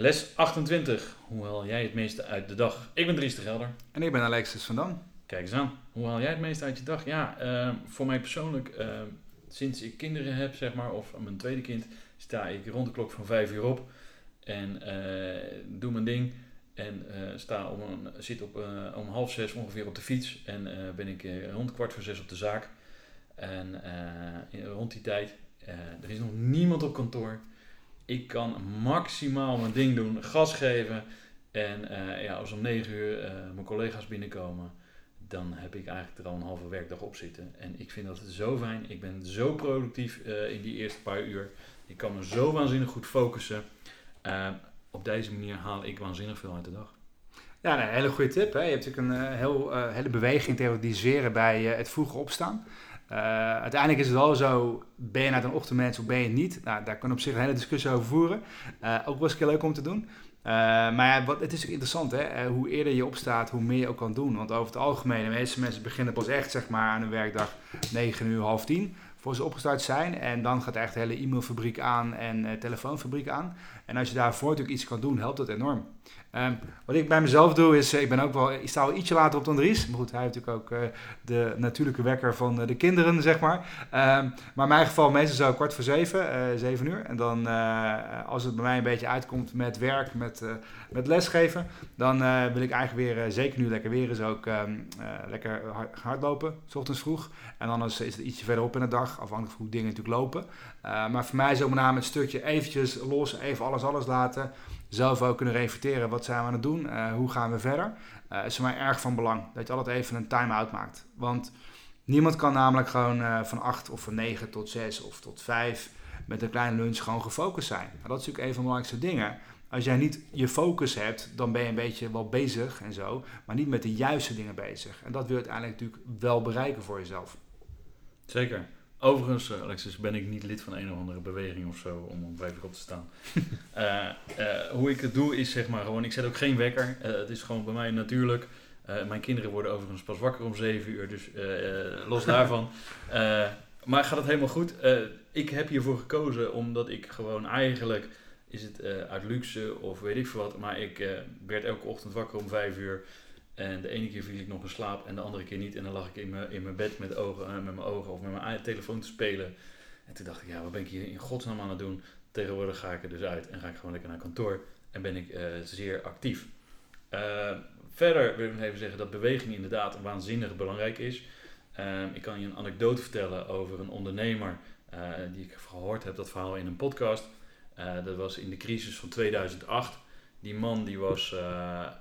Les 28. Hoe haal jij het meeste uit de dag? Ik ben Dries de Gelder. En ik ben Alexis van Dam. Kijk eens aan. Hoe haal jij het meeste uit je dag? Ja, eh, voor mij persoonlijk, eh, sinds ik kinderen heb, zeg maar, of mijn tweede kind, sta ik rond de klok van 5 uur op. En eh, doe mijn ding. En sta om een, zit op, om half zes ongeveer op de fiets. En ben ik rond kwart voor zes op de zaak. En rond die tijd, er is nog niemand op kantoor ik kan maximaal mijn ding doen, gas geven. En uh, ja, als om 9 uur uh, mijn collega's binnenkomen, dan heb ik eigenlijk er al een halve werkdag op zitten. En ik vind dat zo fijn. Ik ben zo productief uh, in die eerste paar uur. Ik kan me zo waanzinnig goed focussen. op deze manier haal ik waanzinnig veel uit de dag. Ja, een hele goede tip. Hè? Je hebt natuurlijk een heel, hele beweging te organiseren bij het vroege opstaan. Uh, uiteindelijk is het wel zo, ben je nou een ochtendmens of ben je niet? Nou, daar we op zich een hele discussie over voeren. Uh, ook wel eens leuk om te doen. Uh, maar ja, wat, het is interessant, hè? hoe eerder je opstaat, hoe meer je ook kan doen. Want over het algemeen, de meeste mensen beginnen pas echt zeg maar, aan een werkdag 9 uur, half 10 voor ze opgestart zijn. En dan gaat echt de hele e-mailfabriek aan en telefoonfabriek aan. En als je daarvoor natuurlijk iets kan doen, helpt dat enorm. Ehm, wat ik bij mezelf doe is, eh, ik ben ook wel, ik sta wel ietsje later op dan Dries. Maar goed, hij heeft natuurlijk ook uh, de natuurlijke wekker van de kinderen, zeg maar. Um, maar in mijn geval meestal zo kwart voor zeven, zeven uur. En dan, als het bij mij een beetje uitkomt met werk, met, met lesgeven, dan wil ik eigenlijk weer, zeker nu lekker weer is, ook um, lekker hard, hardlopen, s ochtends vroeg. En anders is het ietsje verderop in de dag, afhankelijk van hoe dingen natuurlijk lopen. maar voor mij is ook met name het stukje eventjes los, even alles alles laten zelf ook kunnen reflecteren. Wat zijn we aan het doen? Uh, hoe gaan we verder? Uh, is voor mij erg van belang dat je altijd even een time-out maakt. Want niemand kan namelijk gewoon van 8 of van 9 tot 6 of tot 5 met een kleine lunch gewoon gefocust zijn. Nou, dat is natuurlijk een van de belangrijkste dingen. Als jij niet je focus hebt, dan ben je een beetje wel bezig en zo, maar niet met de juiste dingen bezig. En dat wil je uiteindelijk natuurlijk wel bereiken voor jezelf. Zeker. Overigens, uh, Alexis, ben ik niet lid van een of andere beweging of zo om om vijf uur op te staan. uh, uh, hoe ik het doe is zeg maar gewoon, ik zet ook geen wekker. het is gewoon bij mij natuurlijk. mijn kinderen worden overigens pas wakker om zeven uur, dus los daarvan. maar gaat het helemaal goed? ik heb hiervoor gekozen omdat ik gewoon eigenlijk, is het uit luxe of weet ik veel wat, maar ik werd elke ochtend wakker om vijf uur. En de ene keer viel ik nog in slaap en de andere keer niet. En dan lag ik in mijn, in mijn bed met, ogen, uh, met mijn ogen of met mijn telefoon te spelen. En toen dacht ik, ja, wat ben ik hier in godsnaam aan het doen? Tegenwoordig ga ik er dus uit en ga ik gewoon lekker naar kantoor. En ben ik uh, zeer actief. Uh, verder wil ik nog even zeggen dat beweging inderdaad waanzinnig belangrijk is. Ehm, ik kan je een anekdote vertellen over een ondernemer die ik gehoord heb, dat verhaal in een podcast. dat was in de crisis van 2008. Die man die, was, uh,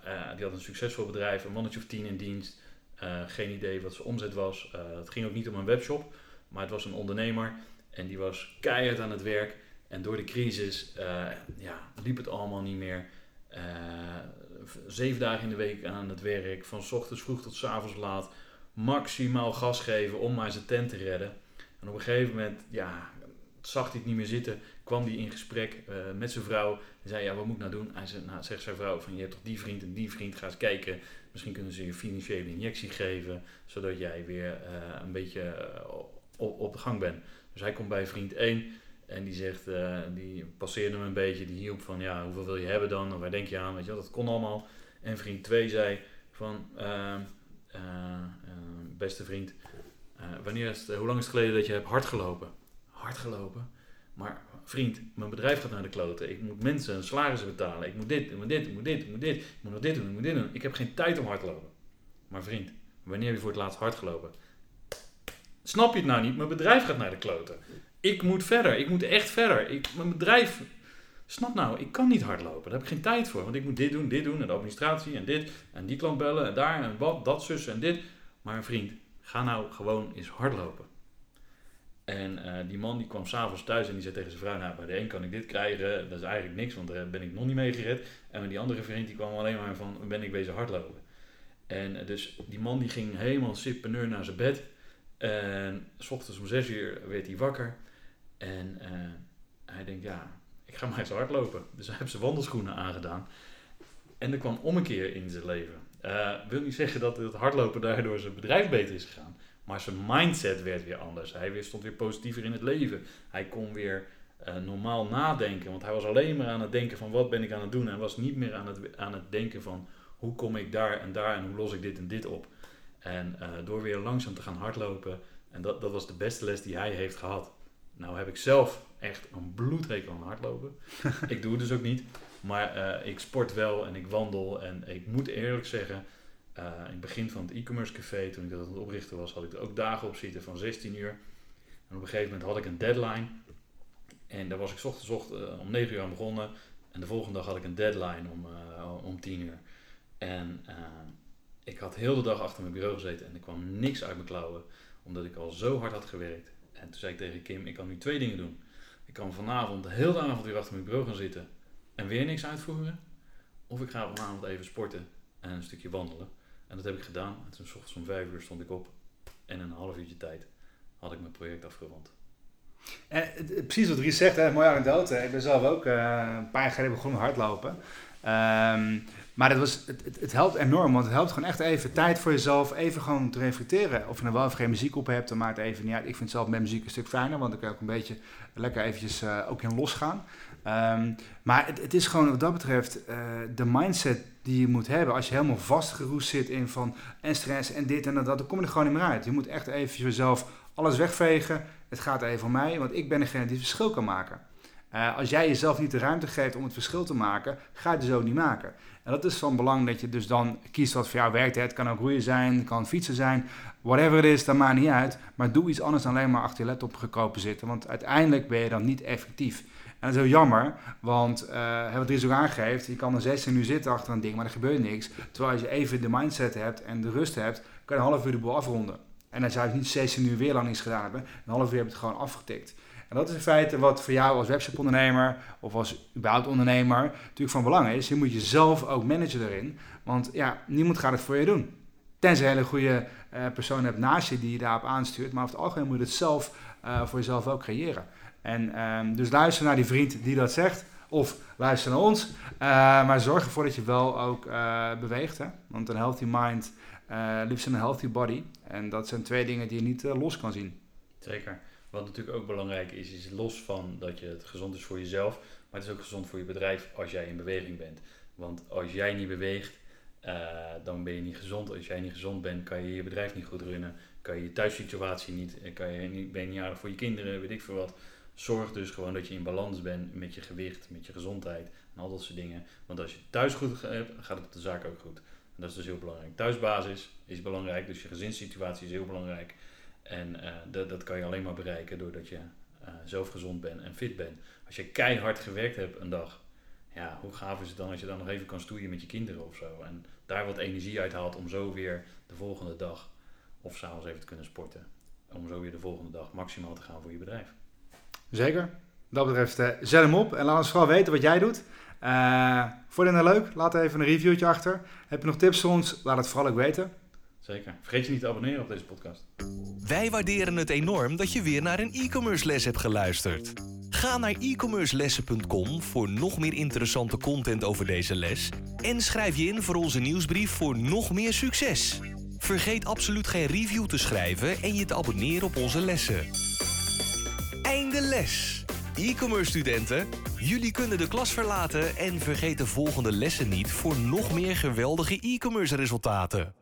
uh, die had een succesvol bedrijf, een mannetje of tien in dienst. Uh, geen idee wat zijn omzet was. het ging ook niet om een webshop, maar het was een ondernemer. En die was keihard aan het werk. En door de crisis ja, liep het allemaal niet meer. zeven dagen in de week aan het werk, van s ochtends vroeg tot s avonds laat. Maximaal gas geven om maar zijn tent te redden. En op een gegeven moment ja, zag hij het niet meer zitten kwam hij in gesprek uh, met zijn vrouw en zei, ja, wat moet ik nou doen? Hij zei, nou, zegt zijn vrouw van, je hebt toch die vriend en die vriend, ga eens kijken. Misschien kunnen ze je financiële injectie geven, zodat jij weer uh, een beetje uh, op, op de gang bent. Dus hij komt bij vriend 1 en die zegt, die passeerde hem een beetje, die hielp van, ja, hoeveel wil je hebben dan? Waar denk je aan? Weet je wel, dat kon allemaal. En vriend 2 zei van, ehm, beste vriend, wanneer is het, hoe lang is het geleden dat je hebt hard gelopen? Hard gelopen? Maar vriend, mijn bedrijf gaat naar de kloten. Ik moet mensen salarissen betalen. Ik moet dit, ik moet dit, ik moet dit, ik moet dit. Ik moet nog dit doen, ik moet dit doen. Ik heb geen tijd om hard te lopen. Maar vriend, wanneer heb je voor het laatst hard gelopen? Snap je het nou niet? Mijn bedrijf gaat naar de kloten. Ik moet verder. Ik moet echt verder. Ik, mijn bedrijf... Snap nou, ik kan niet hardlopen. Daar heb ik geen tijd voor. Want ik moet dit doen, dit doen. En de administratie en dit. En die klant bellen en daar en wat, dat, zus en dit. Maar vriend, ga nou gewoon eens hardlopen. En eh, die man die kwam s'avonds thuis en die zei tegen zijn vrouw, nou bij de een kan ik dit krijgen, dat is eigenlijk niks, want daar ben ik nog niet mee gered. En met die andere vriend die kwam alleen maar van, ben ik bezig hardlopen. En eh, dus die man die ging helemaal sippeneur naar zijn bed. En s ochtends om zes uur werd hij wakker. En eh, hij denkt, ja, ik ga maar eens hardlopen. Dus hij heeft zijn wandelschoenen aangedaan. En er kwam ommekeer in zijn leven. Wil niet zeggen dat het hardlopen daardoor zijn bedrijf beter is gegaan. Maar zijn mindset werd weer anders. Hij weer, stond weer positiever in het leven. Hij kon weer uh, normaal nadenken. Want hij was alleen maar aan het denken van wat ben ik aan het doen. Hij was niet meer aan het, aan het denken van hoe kom ik daar en daar en hoe los ik dit en dit op. En uh, door weer langzaam te gaan hardlopen. En dat, dat was de beste les die hij heeft gehad. Nou heb ik zelf echt een bloedhekel aan hardlopen. ik doe het dus ook niet. Maar uh, ik sport wel en ik wandel. En ik moet eerlijk zeggen, uh, in het begin van het e-commerce café, toen ik dat aan het oprichten was, had ik er ook dagen op zitten van 16 uur. En op een gegeven moment had ik een deadline. En daar was ik ochtends ocht, uh, om 9 uur aan begonnen. En de volgende dag had ik een deadline om, om 10 uur. En ik had heel de dag achter mijn bureau gezeten en er kwam niks uit mijn klauwen. Omdat ik al zo hard had gewerkt. En toen zei ik tegen Kim, ik kan nu twee dingen doen. Ik kan vanavond de hele avond weer achter mijn bureau gaan zitten en weer niks uitvoeren. Of ik ga vanavond even sporten en een stukje wandelen. En dat heb ik gedaan. En toen om vijf uur stond ik op. En in een half uurtje tijd had ik mijn project afgerond. En precies wat Ries zegt, hè, mooi anekdote. Ik ben zelf ook uh, een paar jaar geleden begonnen hardlopen. Um, maar het, was, het, het, helpt enorm, want het helpt gewoon echt even tijd voor jezelf, even gewoon te reflecteren. Of je nou wel of geen muziek op hebt, dan maakt het even niet uit. Ik vind zelf met muziek een stuk fijner, want ik kan ook een beetje lekker eventjes uh, ook in losgaan. Um, maar het, is gewoon wat dat betreft uh, de mindset die je moet hebben. Als je helemaal vastgeroest zit in van en stress en dit en dat, dan kom je er gewoon niet meer uit. Je moet echt even jezelf alles wegvegen. Het gaat even om mij, want ik ben degene die het verschil kan maken. Uh, als jij jezelf niet de ruimte geeft om het verschil te maken, ga je het dus ook niet maken. En dat is van belang dat je dus dan kiest wat voor jou werkt. Het kan ook roeien zijn, het kan fietsen zijn, whatever het is, dat maakt niet uit. Maar doe iets anders dan alleen maar achter je laptop gekropen zitten, want uiteindelijk ben je dan niet effectief. En dat is heel jammer, want uh, wat Dries ook aangeeft, je kan er 16 uur zitten achter een ding, maar er gebeurt niks. Terwijl als je even de mindset hebt en de rust hebt, kan je een half uur de boel afronden. En dan zou je niet 16 uur weer lang niets gedaan hebben, een half uur heb je het gewoon afgetikt. En dat is in feite wat voor jou als webshopondernemer of als überhaupt ondernemer natuurlijk van belang is. Je moet jezelf ook managen daarin, want ja, niemand gaat het voor je doen. Tenzij je een hele goede uh, persoon hebt naast je die je daarop aanstuurt, maar over het algemeen moet je het zelf uh, voor jezelf ook creëren. En um, dus luister naar die vriend die dat zegt. Of luister naar ons. Uh, maar zorg ervoor dat je wel ook uh, beweegt. Hè? Want een healthy mind, uh, liefst een healthy body. En dat zijn twee dingen die je niet los kan zien. Zeker. Wat natuurlijk ook belangrijk is, is los van dat je het gezond is voor jezelf. Maar het is ook gezond voor je bedrijf als jij in beweging bent. Want als jij niet beweegt, dan ben je niet gezond. Als jij niet gezond bent, kan je je bedrijf niet goed runnen. Kan je je thuissituatie niet, kan je niet, ben je niet aardig voor je kinderen, weet ik veel wat zorg dus gewoon dat je in balans bent met je gewicht, met je gezondheid en al dat soort dingen. Want als je thuis goed hebt, gaat het op de zaak ook goed. En dat is dus heel belangrijk. Thuisbasis is belangrijk, dus je gezinssituatie is heel belangrijk. En uh, dat, dat kan je alleen maar bereiken doordat je uh, zelf gezond bent en fit bent. Als je keihard gewerkt hebt een dag, ja, hoe gaaf is het dan als je dan nog even kan stoeien met je kinderen of zo. En daar wat energie uit haalt om zo weer de volgende dag of s'avonds even te kunnen sporten. Om zo weer de volgende dag maximaal te gaan voor je bedrijf. Zeker. Dat betreft, uh, zet hem op en laat ons vooral weten wat jij doet. Uh, vond je het nou leuk? Laat even een reviewtje achter. Heb je nog tips voor ons? Laat het vooral ook weten. Zeker. Vergeet je niet te abonneren op deze podcast. Wij waarderen het enorm dat je weer naar een e-commerce les hebt geluisterd. Ga naar e-commercelessen.com voor nog meer interessante content over deze les. En schrijf je in voor onze nieuwsbrief voor nog meer succes. Vergeet absoluut geen review te schrijven en je te abonneren op onze lessen. Einde les. E-commerce studenten, jullie kunnen de klas verlaten en vergeet de volgende lessen niet voor nog meer geweldige e-commerce resultaten.